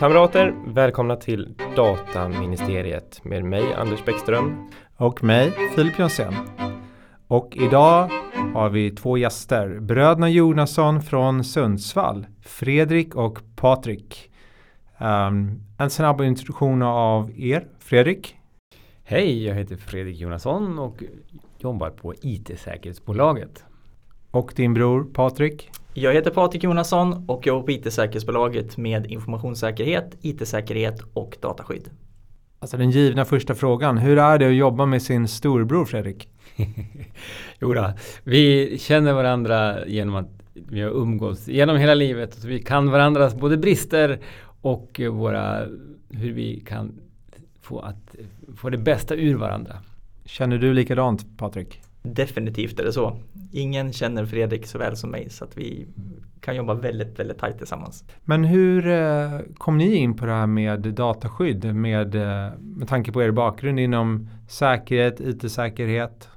Kamrater, välkomna till Dataministeriet med mig Anders Bäckström. Och mig Filip Jonsén. Och idag har vi två gäster, bröderna Jonasson från Sundsvall, Fredrik och Patrik. Um, en snabb introduktion av er, Fredrik. Hej, jag heter Fredrik Jonasson och jobbar på IT-säkerhetsbolaget. Och din bror Patrik? Jag heter Patrik Jonasson och jobbar på IT-säkerhetsbolaget med informationssäkerhet, IT-säkerhet och dataskydd. Alltså den givna första frågan, hur är det att jobba med sin storbror Fredrik? jo då, vi känner varandra genom att vi har umgåtts genom hela livet. Så vi kan varandras både brister och våra, hur vi kan få, att, få det bästa ur varandra. Känner du likadant Patrik? Definitivt är det så. Ingen känner Fredrik så väl som mig så att vi kan jobba väldigt, väldigt tajt tillsammans. Men hur eh, kom ni in på det här med dataskydd med, eh, med tanke på er bakgrund inom säkerhet, IT-säkerhet?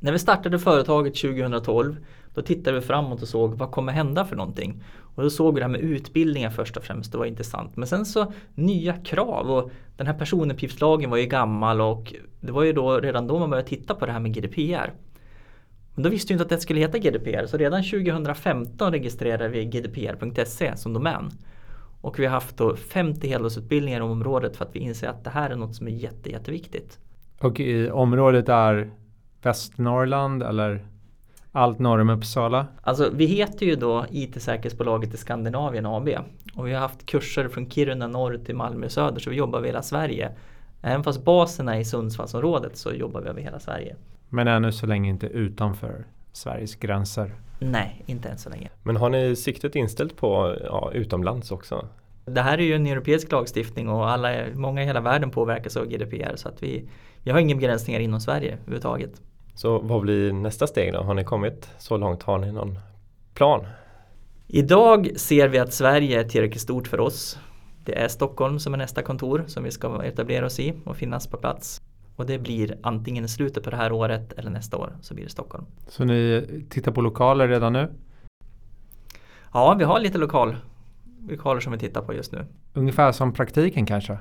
När vi startade företaget 2012 då tittade vi framåt och såg vad kommer hända för någonting. Och då såg vi det här med utbildningar först och främst, det var intressant. Men sen så nya krav och den här personuppgiftslagen var ju gammal och det var ju då redan då man började titta på det här med GDPR. Men då visste vi inte att det skulle heta GDPR så redan 2015 registrerade vi gdpr.se som domän. Och vi har haft då 50 helårsutbildningar om området för att vi inser att det här är något som är jätte, jätteviktigt. Och i området är Västernorrland eller allt norr om Uppsala? Alltså vi heter ju då IT-säkerhetsbolaget i Skandinavien AB och vi har haft kurser från Kiruna norr till Malmö söder så vi jobbar över hela Sverige. Även fast basen är i Sundsvallsområdet så jobbar vi över hela Sverige. Men ännu så länge inte utanför Sveriges gränser? Nej, inte än så länge. Men har ni siktet inställt på ja, utomlands också? Det här är ju en europeisk lagstiftning och alla, många i hela världen påverkas av GDPR så att vi, vi har inga begränsningar inom Sverige överhuvudtaget. Så vad blir nästa steg då? Har ni kommit så långt? Har ni någon plan? Idag ser vi att Sverige är tillräckligt stort för oss. Det är Stockholm som är nästa kontor som vi ska etablera oss i och finnas på plats. Och det blir antingen i slutet på det här året eller nästa år så blir det Stockholm. Så ni tittar på lokaler redan nu? Ja, vi har lite lokal, lokaler som vi tittar på just nu. Ungefär som praktiken kanske?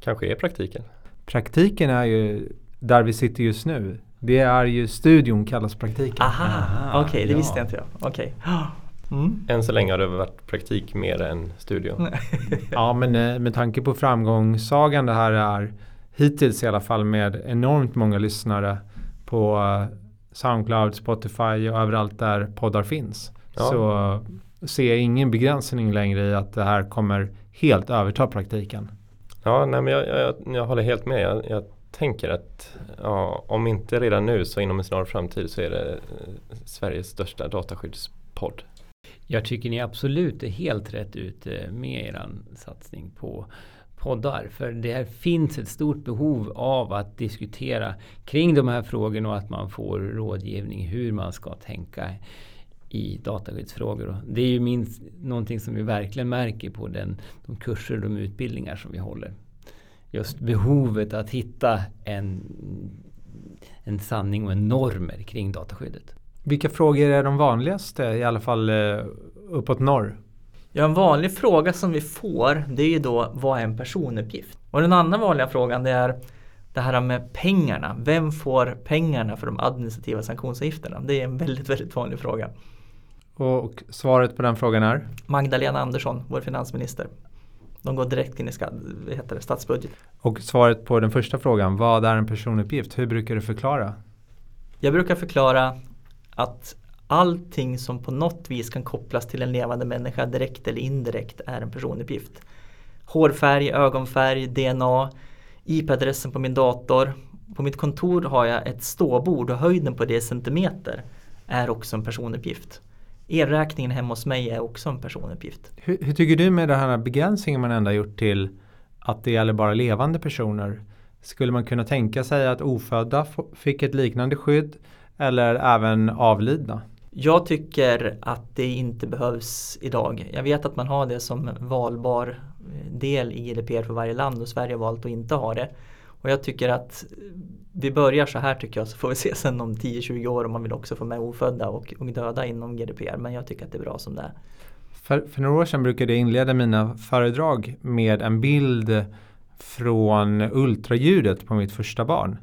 Kanske är praktiken? Praktiken är ju där vi sitter just nu. Det är ju studion kallas praktiken. Aha, okej okay, det ja. visste inte jag. Okay. Mm. Än så länge har det varit praktik mer än studio. ja men eh, med tanke på framgångssagan det här är hittills i alla fall med enormt många lyssnare på eh, Soundcloud, Spotify och överallt där poddar finns. Ja. Så ser jag ingen begränsning längre i att det här kommer helt överta praktiken. Ja, nej, men jag, jag, jag håller helt med. Jag, jag tänker att ja, om inte redan nu så inom en snar framtid så är det eh, Sveriges största dataskyddspodd. Jag tycker ni absolut är helt rätt ute med er satsning på poddar. För det finns ett stort behov av att diskutera kring de här frågorna och att man får rådgivning hur man ska tänka i dataskyddsfrågor. Det är ju minst någonting som vi verkligen märker på den, de kurser och de utbildningar som vi håller just behovet att hitta en, en sanning och en normer kring dataskyddet. Vilka frågor är de vanligaste, i alla fall eh, uppåt norr? Ja, en vanlig fråga som vi får det är ju då vad är en personuppgift? Och den andra vanliga frågan det är det här med pengarna. Vem får pengarna för de administrativa sanktionsavgifterna? Det är en väldigt, väldigt vanlig fråga. Och svaret på den frågan är? Magdalena Andersson, vår finansminister. De går direkt in i heter det, statsbudget. Och svaret på den första frågan, vad är en personuppgift? Hur brukar du förklara? Jag brukar förklara att allting som på något vis kan kopplas till en levande människa direkt eller indirekt är en personuppgift. Hårfärg, ögonfärg, DNA, IP-adressen på min dator. På mitt kontor har jag ett ståbord och höjden på det centimeter är också en personuppgift. Elräkningen hemma hos mig är också en personuppgift. Hur, hur tycker du med den här begränsningen man ändå gjort till att det gäller bara levande personer? Skulle man kunna tänka sig att ofödda fick ett liknande skydd eller även avlidna? Jag tycker att det inte behövs idag. Jag vet att man har det som valbar eh, del i GDPR för varje land och Sverige har valt att inte ha det. Och jag tycker att vi börjar så här tycker jag så får vi se sen om 10-20 år om man vill också få med ofödda och, och döda inom GDPR. Men jag tycker att det är bra som det är. För, för några år sedan brukade jag inleda mina föredrag med en bild från ultraljudet på mitt första barn.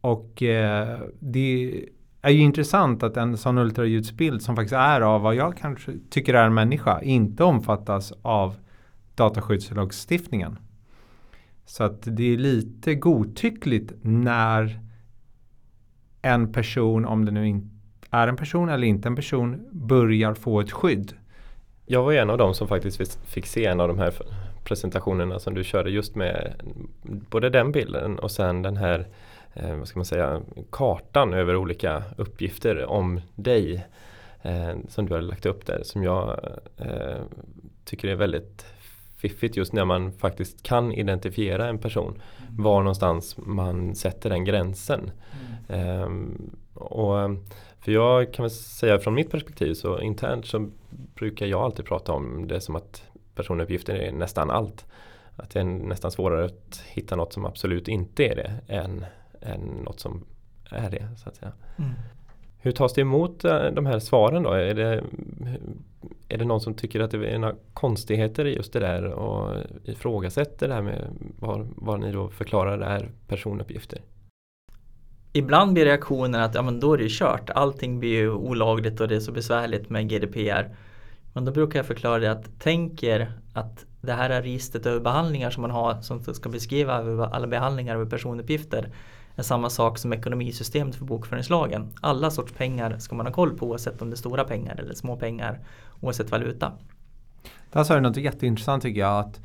Och eh, det är ju intressant att en sån ultraljudsbild som faktiskt är av vad jag kanske tycker är en människa inte omfattas av dataskyddslagstiftningen. Så att det är lite godtyckligt när en person, om det nu är en person eller inte en person, börjar få ett skydd. Jag var en av dem som faktiskt fick se en av de här presentationerna som du körde just med både den bilden och sen den här eh, vad ska man säga, kartan över olika uppgifter om dig eh, som du har lagt upp där som jag eh, tycker är väldigt fiffigt just när man faktiskt kan identifiera en person. Mm. Var någonstans man sätter den gränsen. Mm. Um, och, för jag kan väl säga från mitt perspektiv så internt så brukar jag alltid prata om det som att personuppgifter är nästan allt. Att det är nästan svårare att hitta något som absolut inte är det än, än något som är det. så att säga. Mm. Hur tas det emot eh, de här svaren då? Är det, är det någon som tycker att det är några konstigheter i just det där och ifrågasätter det här med vad, vad ni då förklarar är personuppgifter? Ibland blir reaktionen att ja, men då är det ju kört. Allting blir ju olagligt och det är så besvärligt med GDPR. Men då brukar jag förklara det att tänk er att det här är registret över behandlingar som man har som ska beskriva alla behandlingar över personuppgifter är samma sak som ekonomisystemet för bokföringslagen. Alla sorts pengar ska man ha koll på oavsett om det är stora pengar eller små pengar oavsett valuta. Där sa du något jätteintressant tycker jag. att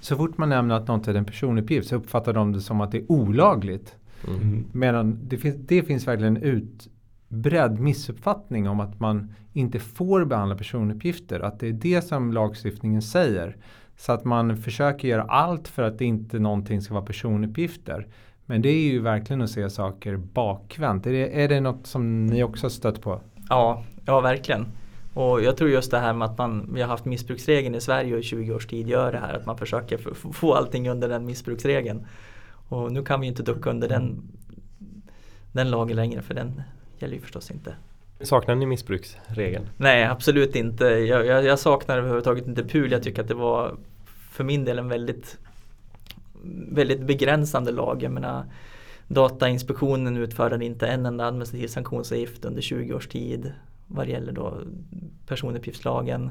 Så fort man nämner att något är en personuppgift så uppfattar de det som att det är olagligt. Mm. Medan det finns, det finns verkligen en utbredd missuppfattning om att man inte får behandla personuppgifter. Att det är det som lagstiftningen säger. Så att man försöker göra allt för att det inte någonting ska vara personuppgifter. Men det är ju verkligen att se saker bakvänt. Är det, är det något som ni också har stött på? Ja, ja verkligen. Och jag tror just det här med att man, vi har haft missbruksregeln i Sverige i 20 års tid gör det här att man försöker få allting under den missbruksregeln. Och nu kan vi inte ducka under den, den lagen längre för den gäller ju förstås inte. Saknar ni missbruksregeln? Nej, absolut inte. Jag, jag, jag saknar överhuvudtaget inte PUL. Jag tycker att det var för min del en väldigt väldigt begränsande lag. Jag menar, Datainspektionen utförde inte en enda administrativ sanktionsavgift under 20 års tid vad det gäller då personuppgiftslagen.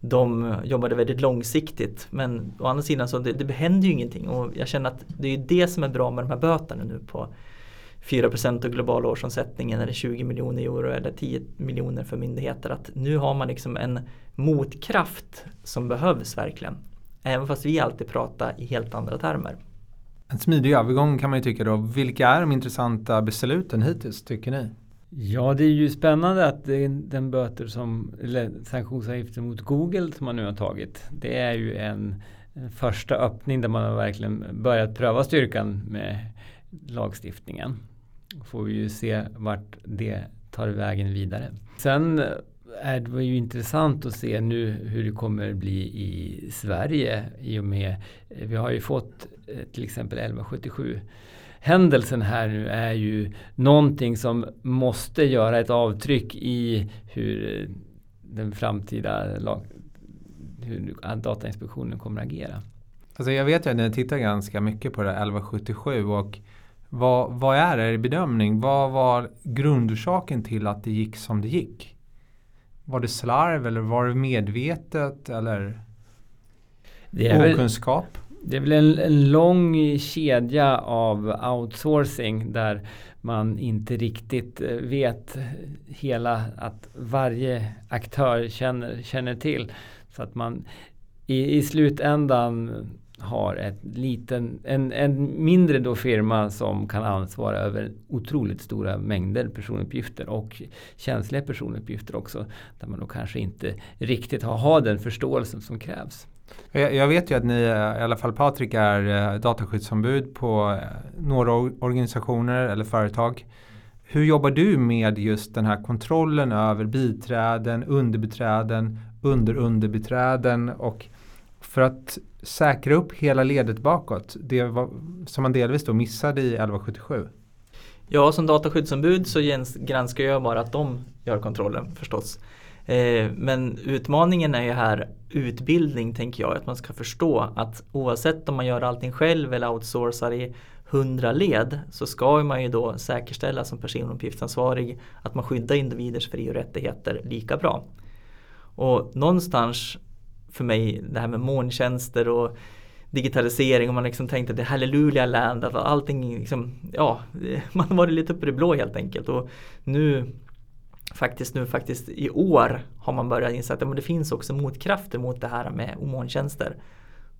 De jobbade väldigt långsiktigt men å andra sidan så det, det händer ju ingenting och jag känner att det är det som är bra med de här böterna nu på 4% av globala årsomsättningen eller 20 miljoner euro eller 10 miljoner för myndigheter. Att nu har man liksom en motkraft som behövs verkligen. Även fast vi alltid pratar i helt andra termer. En smidig övergång kan man ju tycka då. Vilka är de intressanta besluten hittills tycker ni? Ja, det är ju spännande att den böter som, eller sanktionsavgiften mot Google som man nu har tagit, det är ju en, första öppning där man har verkligen börjat pröva styrkan med lagstiftningen. Får vi ju se vart det tar vägen vidare. Sen är det ju intressant att se nu hur det kommer bli i Sverige i och med eh, vi har ju fått eh, till exempel 1177 händelsen här nu är ju någonting som måste göra ett avtryck i hur eh, den framtida lag, hur Datainspektionen kommer att agera. Alltså jag vet ju att ni tittar ganska mycket på det 1177 och vad, vad är er bedömning? Vad var grundorsaken till att det gick som det gick? Var det slarv eller var det medvetet eller det är okunskap? Väl, det är väl en, en, lång kedja av outsourcing där man inte riktigt eh, vet hela att varje aktör känner, känner till. Så att man i, i slutändan har ett liten, en, en mindre då firma som kan ansvara över otroligt stora mängder personuppgifter och känsliga personuppgifter också. Där man då kanske inte riktigt har, har den förståelsen som krävs. Jag, jag vet ju att ni, eh, i alla fall Patrik, är eh, dataskyddsombud på eh, några organisationer eller företag. Hur jobbar du med just den här kontrollen över biträden, underbiträden, underunderbiträden och för att säkra upp hela ledet bakåt. Det var, som man delvis då missade i 1177. Ja, som dataskyddsombud så granskar jag bara att de gör kontrollen förstås. Eh, men utmaningen är ju här utbildning tänker jag, att man ska förstå att oavsett om man gör allting själv eller outsourcar i hundra led så ska man ju då säkerställa som personuppgiftsansvarig att man skyddar individers fri och rättigheter lika bra. Och någonstans för mig det här med molntjänster och digitalisering och man liksom tänkte att det är halleluja land, att allting liksom, ja, man har varit lite uppe i det blå helt enkelt och nu faktiskt nu faktiskt i år har man börjat inse att det finns också motkrafter mot det här med molntjänster.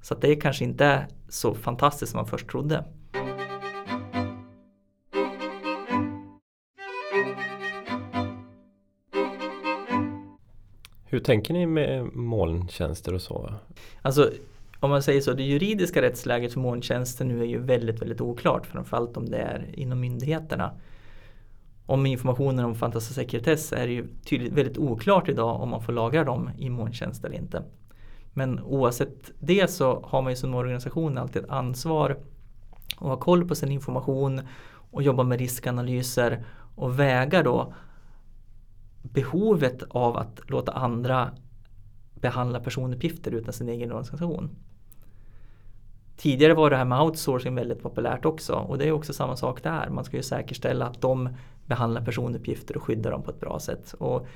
Så att det är kanske inte så fantastiskt som man först trodde. Hur tänker ni med molntjänster och så? Alltså om man säger så, det juridiska rättsläget för molntjänster nu är ju väldigt, väldigt oklart. Framförallt om det är inom myndigheterna. Om informationen omfattas av sekretess är det ju tydligt, väldigt oklart idag om man får lagra dem i molntjänst eller inte. Men oavsett det så har man ju som organisation alltid ett ansvar att ha koll på sin information och jobba med riskanalyser och väga då behovet av att låta andra behandla personuppgifter utan sin egen organisation. Tidigare var det här med outsourcing väldigt populärt också och det är också samma sak där. Man ska ju säkerställa att de behandlar personuppgifter och skyddar dem på ett bra sätt. Och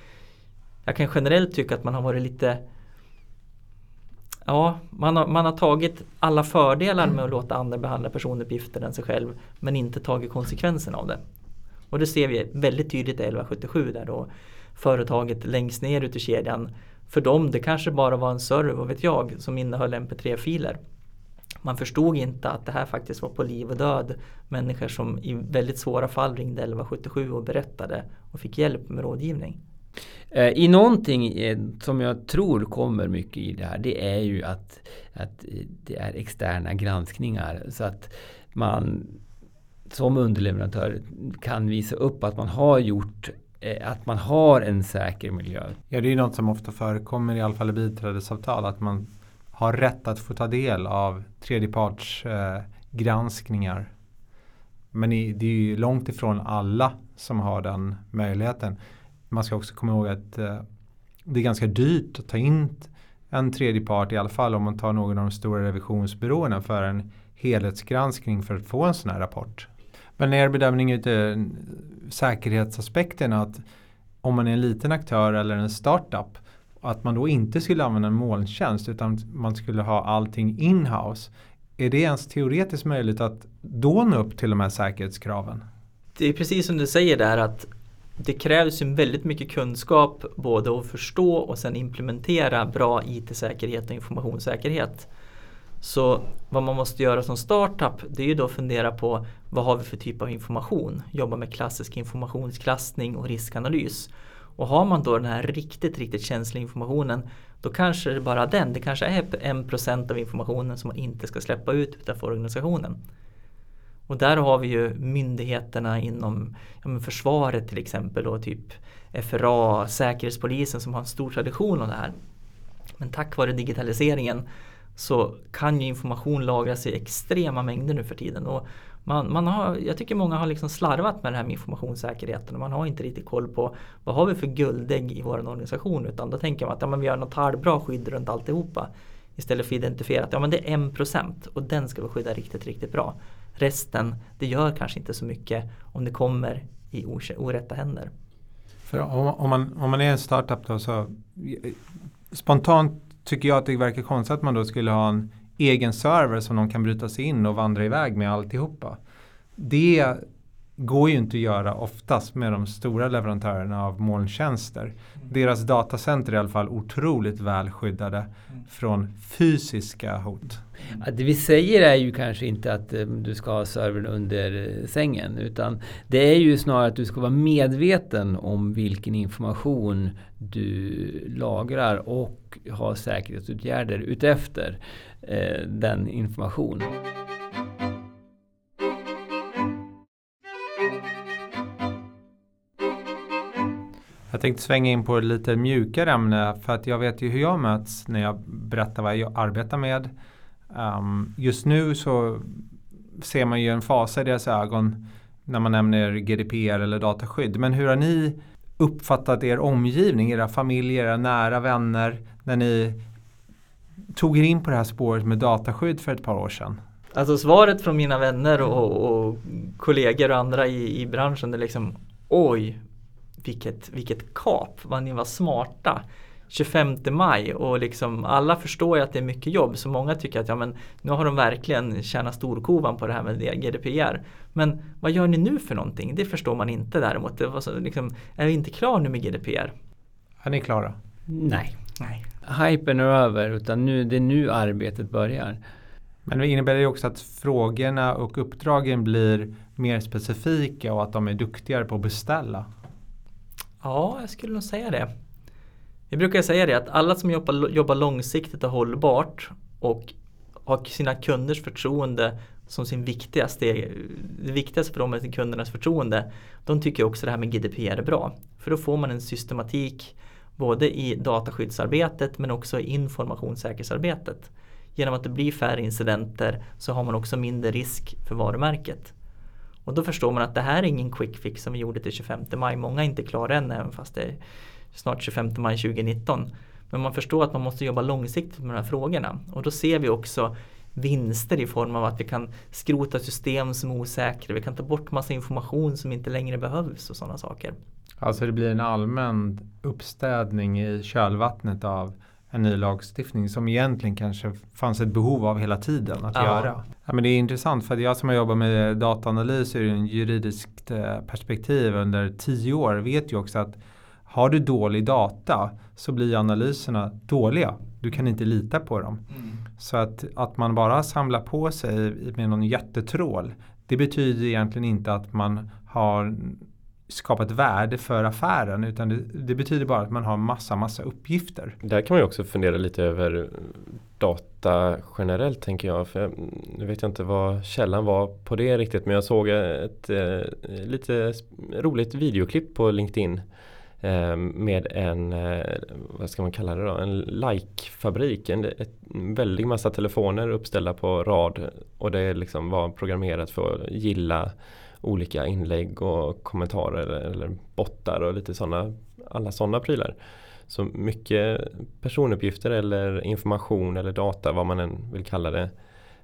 jag kan generellt tycka att man har varit lite Ja, man har, man har tagit alla fördelar med att låta andra behandla personuppgifter än sig själv men inte tagit konsekvenserna av det. Och det ser vi väldigt tydligt i 1177 där då företaget längst ner ute i kedjan för dem det kanske bara var en server, vad vet jag, som innehöll mp3-filer. Man förstod inte att det här faktiskt var på liv och död. Människor som i väldigt svåra fall ringde 1177 och berättade och fick hjälp med rådgivning. Eh, I någonting eh, som jag tror kommer mycket i det här det är ju att, att eh, det är externa granskningar. Så att man som underleverantör kan visa upp att man har gjort Eh, att man har en säker miljö. Ja, det är ju något som ofta förekommer i alla fall i biträdesavtal att man har rätt att få ta del av tredjepartsgranskningar. eh. Men i, det är ju långt ifrån alla som har den möjligheten. Man ska också komma ihåg att eh, det är ganska dyrt att ta in en tredjepart i alla fall om man tar någon av de stora revisionsbyråerna för en helhetsgranskning för att få en sån här rapport. Men er bedömning ute säkerhetsaspekten att om man är en liten aktör eller en startup att man då inte skulle använda en molntjänst utan man skulle ha allting in-house. Är det ens teoretiskt möjligt att då nå upp till de här säkerhetskraven? Det är precis som du säger där att det krävs ju väldigt mycket kunskap både att förstå och sen implementera bra IT-säkerhet och informationssäkerhet. Så vad man måste göra som startup det är ju då att fundera på vad har vi för typ av information? Jobba med klassisk informationsklassning och riskanalys. Och har man då den här riktigt, riktigt känsliga informationen då kanske det är bara den, det kanske är en procent av informationen som man inte ska släppa ut utanför organisationen. Och där har vi ju myndigheterna inom ja, försvaret till exempel och typ FRA, Säkerhetspolisen som har en stor tradition av det här. Men tack vare digitaliseringen så kan ju information lagras i extrema mängder nu för tiden. Och man, man har, jag tycker många har liksom slarvat med det här med informationssäkerheten och man har inte riktigt koll på vad har vi för guldägg i vår organisation utan då tänker man att ja, men vi har något halvbra skydd runt alltihopa. Istället för att identifiera att ja, men det är en procent och den ska vi skydda riktigt, riktigt bra. Resten, det gör kanske inte så mycket om det kommer i orätta händer. För om, om, man, om man är en startup då så eh, spontant tycker jag att det verkar konstigt att man då skulle ha en egen server som de kan bryta sig in och vandra iväg med alltihopa. Det går ju inte att göra oftast med de stora leverantörerna av molntjänster. Mm. Deras datacenter är i alla fall otroligt väl skyddade mm. från fysiska hot. Mm. Det vi säger är ju kanske inte att eh, du ska ha servern under eh, sängen utan det är ju snarare att du ska vara medveten om vilken information du lagrar och ha säkerhetsåtgärder utefter eh, den informationen. Jag tänkte svänga in på ett lite mjukare ämne för att jag vet ju hur jag möts när jag berättar vad jag arbetar med. Um, just nu så ser man ju en fasa i deras ögon när man nämner GDPR eller dataskydd. Men hur har ni uppfattat er omgivning, era familjer, era nära vänner när ni tog er in på det här spåret med dataskydd för ett par år sedan? Alltså svaret från mina vänner och, och kollegor och andra i, i branschen är liksom Oj, vilket, vilket kap, vad ni var smarta. 25 maj och liksom alla förstår ju att det är mycket jobb så många tycker att ja, men nu har de verkligen tjänat storkovan på det här med GDPR. Men vad gör ni nu för någonting? Det förstår man inte däremot. Det var så, liksom, är vi inte klara nu med GDPR? Är ni klara? Nej. Nej. Hypen är över utan nu, det är nu arbetet börjar. Men det innebär det också att frågorna och uppdragen blir mer specifika och att de är duktigare på att beställa? Ja, jag skulle nog säga det. Vi brukar säga det att alla som jobbar, jobbar långsiktigt och hållbart och har sina kunders förtroende som sin viktigaste, det viktigaste för dem är kundernas förtroende. De tycker också det här med GDPR är bra. För då får man en systematik både i dataskyddsarbetet men också i informationssäkerhetsarbetet. Genom att det blir färre incidenter så har man också mindre risk för varumärket. Och då förstår man att det här är ingen quick fix som vi gjorde till 25 maj. Många är inte klara än även fast det är snart 25 maj 2019. Men man förstår att man måste jobba långsiktigt med de här frågorna. Och då ser vi också vinster i form av att vi kan skrota system som är osäkra. Vi kan ta bort massa information som inte längre behövs och sådana saker. Alltså det blir en allmän uppstädning i kölvattnet av en ny lagstiftning som egentligen kanske fanns ett behov av hela tiden att ja. göra. Ja, men det är intressant för att jag som har jobbat med dataanalys ur en juridiskt eh, perspektiv under tio år vet ju också att har du dålig data så blir analyserna dåliga. Du kan inte lita på dem. Mm. Så att, att man bara samlar på sig med någon jättetrål det betyder egentligen inte att man har skapat värde för affären utan det, det, betyder bara att man har massa, massa uppgifter. Där kan man ju också fundera lite över data generellt tänker jag. För nu vet jag inte vad källan var på det riktigt men jag såg ett eh, lite roligt videoklipp på LinkedIn eh, Eh, med en, eh, vad ska man kalla det då, en like-fabrik. En, en väldig massa telefoner uppställda på rad och det liksom var programmerat för att gilla olika inlägg och kommentarer eller bottar och lite sådana alla sådana prylar. Så mycket personuppgifter eller information eller data vad man än vill kalla det.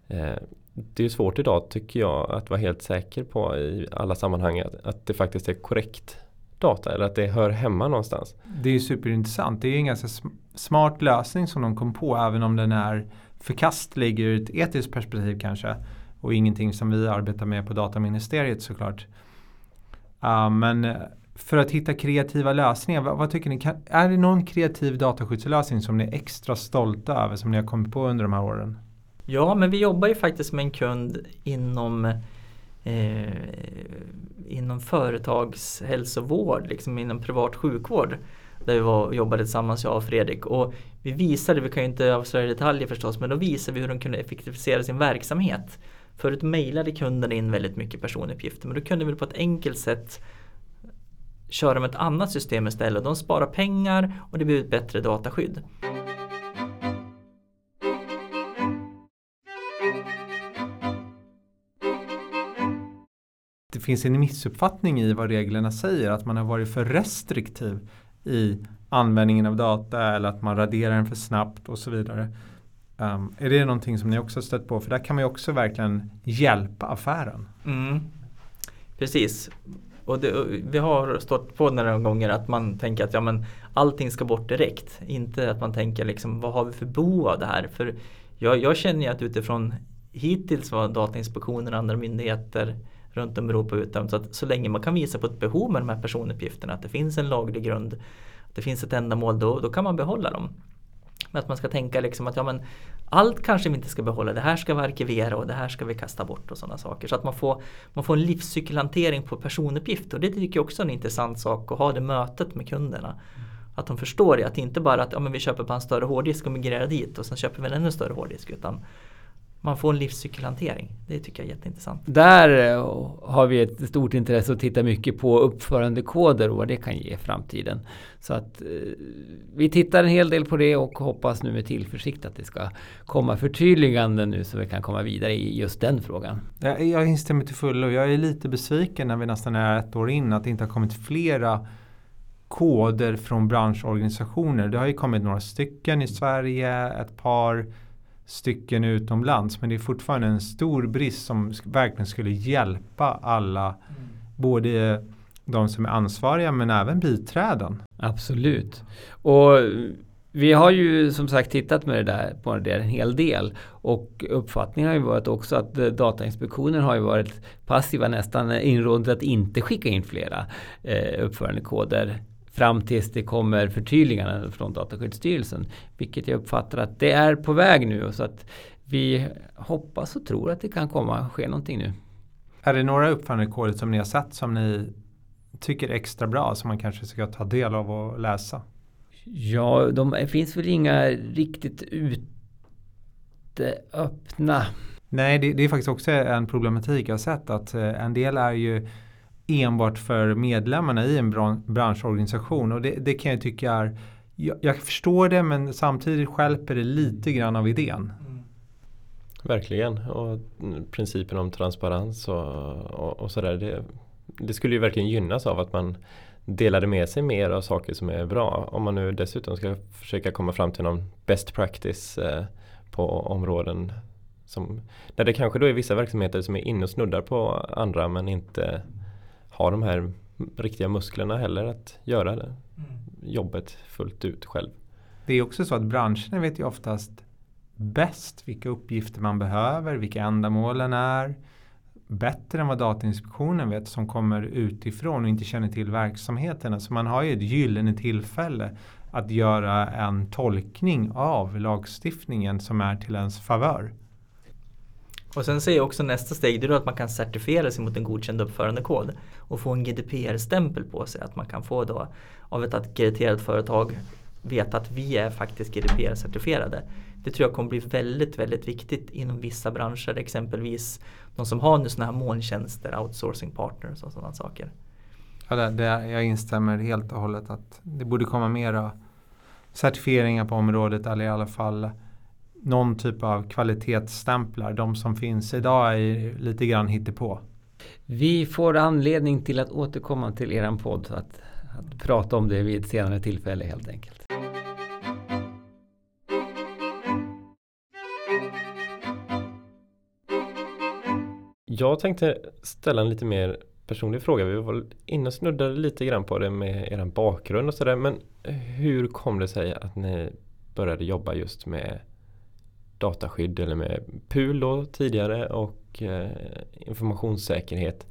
Eh, det är svårt idag tycker jag att vara helt säker på i alla sammanhang att, att det faktiskt är korrekt data eller att det hör hemma någonstans. Det är superintressant. Det är en ganska smart lösning som de kom på även om den är förkastlig ur ett etiskt perspektiv kanske och ingenting som vi arbetar med på dataministeriet såklart. Uh, men för att hitta kreativa lösningar, vad, vad, tycker ni? Kan, är det någon kreativ dataskyddslösning som ni är extra stolta över som ni har kommit på under de här åren? Ja, men vi jobbar ju faktiskt med en kund inom eh, inom företagshälsovård, liksom inom privat sjukvård. Där vi var, jobbade tillsammans, jag och Fredrik. Och vi visade, vi kan ju inte avslöja detaljer förstås, men då visade vi hur de kunde effektivisera sin verksamhet. Förut mejlade kunderna in väldigt mycket personuppgifter men då kunde vi på ett enkelt sätt köra med ett annat system istället. De sparar pengar och det blir ett bättre dataskydd. Finns en missuppfattning i vad reglerna säger, att man har varit för restriktiv i användningen av data eller att man raderar den för snabbt och så vidare. Um, är det någonting som ni också stött på? För där kan man ju också verkligen hjälpa affären. Mm. Precis. Och det, vi har stått på några gånger att man tänker att ja, men allting ska bort direkt. Inte att man tänker liksom, vad har vi för bo av det här? För jag, jag känner ju att utifrån hittills vad Datainspektionen och andra myndigheter runt om i Europa utdömt. Så att så länge man kan visa på ett behov med de här personuppgifterna, att det finns en laglig grund, att det finns ett ändamål, då, då kan man behålla dem. Men att man ska tänka liksom att ja, men allt kanske vi inte ska behålla, det här ska vi arkivera och det här ska vi kasta bort och sådana saker. Så att man får, man får en livscykelhantering på personuppgifter och det tycker jag också är en intressant sak att ha det mötet med kunderna. Att de förstår det, att det inte bara att ja, men vi köper på en större hårddisk och migrerar dit och sen köper vi en ännu större hårddisk. Utan man får en livscykelhantering. Det tycker jag är jätteintressant. Där eh, har vi ett stort intresse att titta mycket på uppförandekoder och vad det kan ge i framtiden. Så att eh, vi tittar en hel del på det och hoppas nu med tillförsikt att det ska komma förtydliganden nu så vi kan komma vidare i just den frågan. Jag, jag instämmer till fullo. Jag är lite besviken när vi nästan är ett år in att det inte har kommit flera koder från branschorganisationer. Det har ju kommit några stycken i Sverige, ett par stycken utomlands. Men det är fortfarande en stor brist som verkligen skulle hjälpa alla. Mm. Både de som är ansvariga men även biträden. Absolut. Och vi har ju som sagt tittat med det där, på det en hel del och uppfattningen har ju varit också att Datainspektionen har ju varit passiva nästan inrådet att inte skicka in flera eh, uppförandekoder fram tills det kommer förtydliganden från Dataskyddsstyrelsen. Vilket jag uppfattar att det är på väg nu så att vi hoppas och tror att det kan komma ske någonting nu. Är det några uppförandekoder som ni har sett som ni tycker är extra bra som man kanske ska ta del av och läsa? Ja, de finns väl inga riktigt ute öppna. Nej, det, det, är faktiskt också en problematik jag har sett att eh, en del är ju enbart för medlemmarna i en branschorganisation och det, det kan jag tycka är jag, jag, förstår det men samtidigt skälper det lite grann av idén. Mm. Verkligen och principen om transparens och, och, och sådär det, det skulle ju verkligen gynnas av att man delade med sig mer av saker som är bra. Om man nu dessutom ska försöka komma fram till någon best practice eh, på områden som, där det kanske då är vissa verksamheter som är inne och snuddar på andra men inte har de här riktiga musklerna heller att göra det mm. jobbet fullt ut själv. Det är också så att branscherna vet ju oftast bäst vilka uppgifter man behöver, vilka ändamålen är bättre än vad Datainspektionen vet som kommer utifrån och inte känner till verksamheterna. Så man har ju ett gyllene tillfälle att göra en tolkning av lagstiftningen som är till ens favör. Och sen säger också nästa steg det är att man kan certifiera sig mot en godkänd uppförandekod och få en GDPR-stämpel på sig. Att man kan få då av ett ackrediterat företag veta att vi är faktiskt GDPR-certifierade. Det tror jag kommer bli väldigt, väldigt viktigt inom vissa branscher. Exempelvis de som har nu sådana här molntjänster, outsourcing partners och sådana saker. Ja, det, det, jag instämmer helt och hållet att det borde komma mera certifieringar på området eller i alla fall någon typ av kvalitetsstämplar. De som finns idag är lite grann hittepå. Vi får anledning till att återkomma till eran podd att, att prata om det vid ett senare tillfälle helt enkelt. Jag tänkte ställa en lite mer personlig fråga. Vi var inne och snuddade lite grann på det med er bakgrund och sådär. Men hur kom det sig att ni började jobba just med dataskydd eller med PUL då tidigare och eh, informationssäkerhet.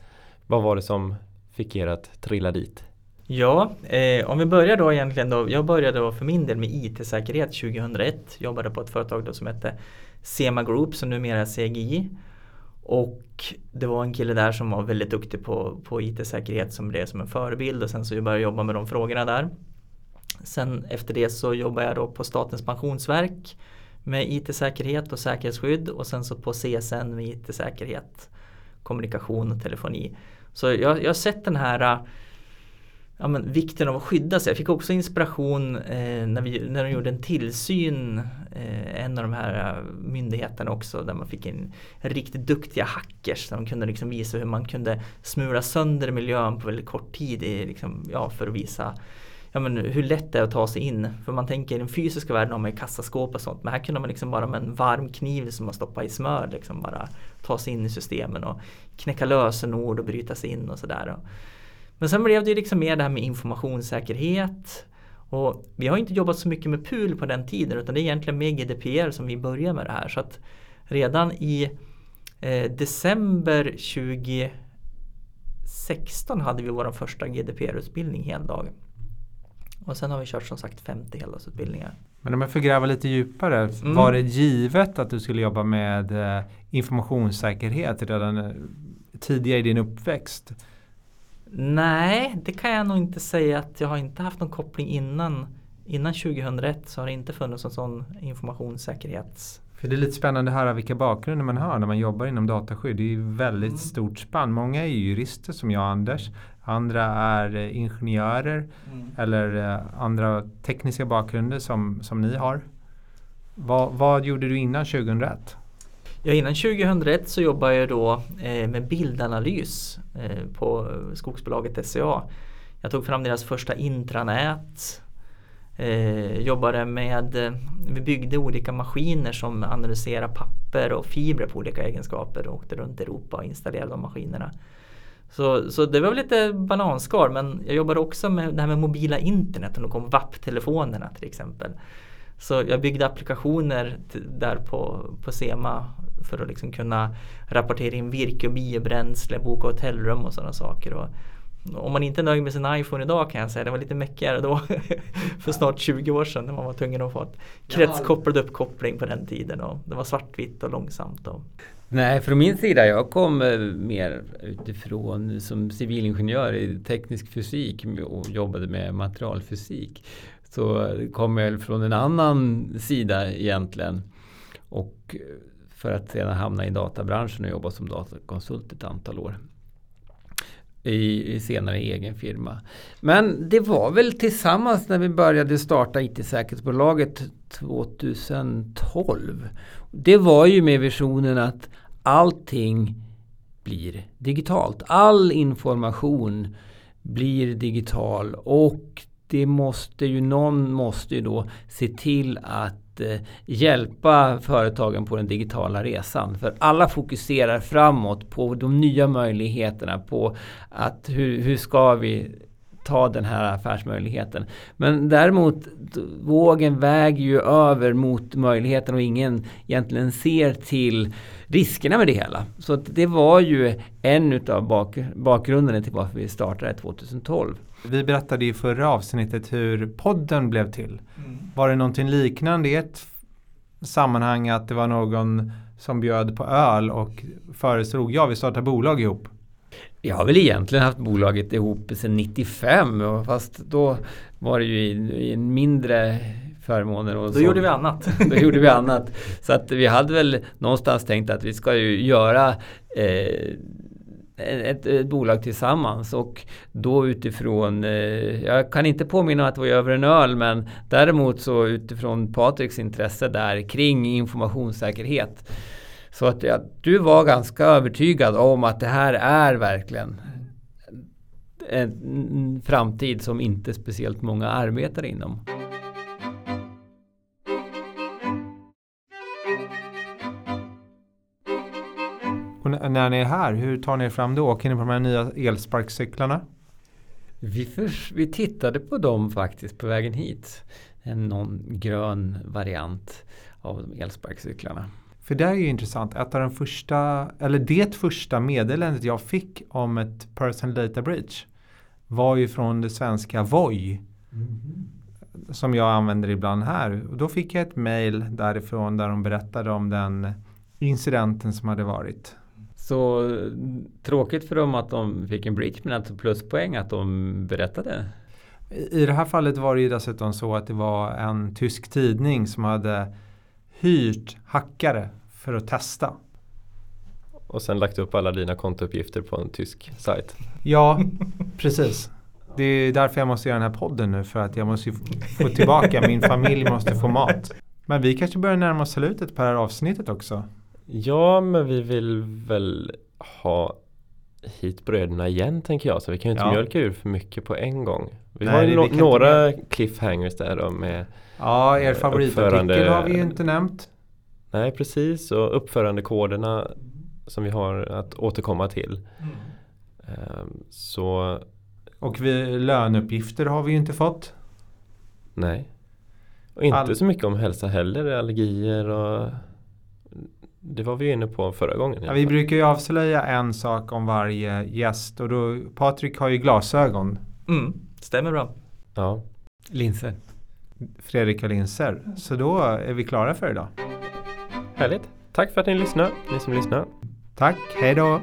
Vad var det som fick er att trilla dit? Ja, eh, om vi börjar då egentligen då. Jag började då för min del med IT-säkerhet 2001. Jobbade på ett företag då som hette Sema Group som numera är CGI. Och det var en kille där som var väldigt duktig på, på IT-säkerhet som blev som en förebild och sen så började jag jobba med de frågorna där. Sen efter det så jobbade jag då på Statens pensionsverk med IT-säkerhet och säkerhetsskydd och sen så på CSN med IT-säkerhet, kommunikation och telefoni. Så jag, jag har sett den här äh, ja, men, vikten av att skydda sig. Jag fick också inspiration eh, när, vi, när de gjorde en tillsyn, eh, en av de här myndigheterna också, där man fick in riktigt duktiga hackers. Där de kunde liksom visa hur man kunde smula sönder miljön på väldigt kort tid i, liksom, ja, för att visa ja, men hur lätt det är att ta sig in. För man tänker i den fysiska världen har man ju kassaskåp och sånt. Men här kunde man liksom bara med en varm kniv som man stoppar i smör liksom bara ta sig in i systemen och knäcka lösenord och bryta sig in och sådär. Men sen blev det ju liksom mer det här med informationssäkerhet. Och vi har inte jobbat så mycket med PUL på den tiden utan det är egentligen med GDPR som vi börjar med det här. Så att redan i eh, december 2016 hade vi vår första GDPR-utbildning heldag. Och sen har vi kört som sagt 50 heldagsutbildningar. Men om jag får gräva lite djupare. Mm. Var det givet att du skulle jobba med eh, informationssäkerhet redan eh, tidigare i din uppväxt? Nej, det kan jag nog inte säga att jag har inte haft någon koppling innan. Innan 2001 så har det inte funnits en sån informationssäkerhets för det är lite spännande att höra vilka bakgrunder man har när man jobbar inom dataskydd. Det är ju väldigt mm. stort spann. Många är jurister som jag och Anders. Andra är eh, ingenjörer mm. eller eh, andra tekniska bakgrunder som, som ni har. Va, vad gjorde du innan 2001? Ja, innan 2001 så jobbade jag då eh, med bildanalys eh, på skogsbolaget SCA. Jag tog fram deras första intranät. Eh, jobbade med, vi byggde olika maskiner som analyserar papper och fibrer på olika egenskaper och åkte runt i Europa och installerade de maskinerna. Så, så det var väl lite bananskal men jag jobbade också med det här med mobila internet och då kom VAP-telefonerna till exempel. Så jag byggde applikationer där på, på SEMA för att liksom kunna rapportera in virke och biobränsle, boka hotellrum och sådana saker. Och om man inte är nöjd med sin iPhone idag kan jag säga, det var lite mäckigare då för snart 20 år sedan när man var tvungen att få ett kretskopplad uppkoppling på den tiden och det var svartvitt och långsamt. Och... Nej, från min sida, jag kom eh, mer utifrån som civilingenjör i teknisk fysik och jobbade med materialfysik. Så kom jag från en annan sida egentligen. Och eh, för att sedan hamna i databranschen och jobba som datakonsult ett antal år. I, i senare egen firma. Men det var väl tillsammans när vi började starta IT-säkerhetsbolaget 2012. Det var ju med visionen att allting blir digitalt. All information blir digital och det måste ju, någon måste ju då se till att eh, hjälpa företagen på den digitala resan. För alla fokuserar framåt på de nya möjligheterna, på att hur, hur ska vi ta den här affärsmöjligheten. Men däremot vågen väger ju över mot möjligheten och ingen egentligen ser till riskerna med det hela. Så det var ju en utav bak, bakgrunden till varför vi startade 2012. Vi berättade i förra avsnittet hur podden blev till. Mm. Var det någonting liknande i ett sammanhang att det var någon som bjöd på öl och föreslog ja vi startar bolag ihop? Jag har väl egentligen haft bolaget ihop sedan 95 fast då var det ju i, i mindre förmåner. Och då så. gjorde vi annat. då gjorde vi annat. Så att vi hade väl någonstans tänkt att vi ska ju göra eh, ett, ett, bolag tillsammans och då utifrån, eh, jag kan inte påminna att det var över en öl men däremot så utifrån Patriks intresse där kring informationssäkerhet. Så att ja, du var ganska övertygad om att det här är verkligen en framtid som inte speciellt många arbetar inom. Och när ni är här, hur tar ni er fram då? Åker ni på de här nya elsparkcyklarna? Vi, för, vi tittade på dem faktiskt på vägen hit. En någon grön variant av de elsparkcyklarna. För det är ju intressant. Ett av de första, eller det första meddelandet jag fick om ett personal data breach var ju från det svenska Voi. Mm. Som jag använder ibland här. Och då fick jag ett mail därifrån där de berättade om den incidenten som hade varit. Så tråkigt för dem att de fick en breach men alltså pluspoäng att de berättade. I det här fallet var det ju dessutom så att det var en tysk tidning som hade hyrt hackare för att testa. Och sen lagt upp alla dina kontouppgifter på en tysk sajt. Ja, precis. Det är därför jag måste göra den här podden nu för att jag måste få tillbaka, min familj måste få mat. Men vi kanske börjar närma oss slutet på det här avsnittet också. Ja, men vi vill väl ha hit bröderna igen tänker jag. Så vi kan ju inte ja. mjölka ur för mycket på en gång. Vi Nej, har ju no några cliffhangers där då med Ja, er favoritartikel har vi ju inte nämnt. Nej, precis. Och uppförandekoderna som vi har att återkomma till. Mm. Um, så Och vi, löneuppgifter har vi ju inte fått. Nej. Och inte All... så mycket om hälsa heller, allergier och det var vi inne på förra gången. Ja, vi brukar ju avslöja en sak om varje gäst och då Patrik har ju glasögon. Mm, stämmer bra. Ja. Linser. Fredrik har linser. Så då är vi klara för idag. Härligt. Tack för att ni lyssnar, ni som lyssnar. Tack, hej då.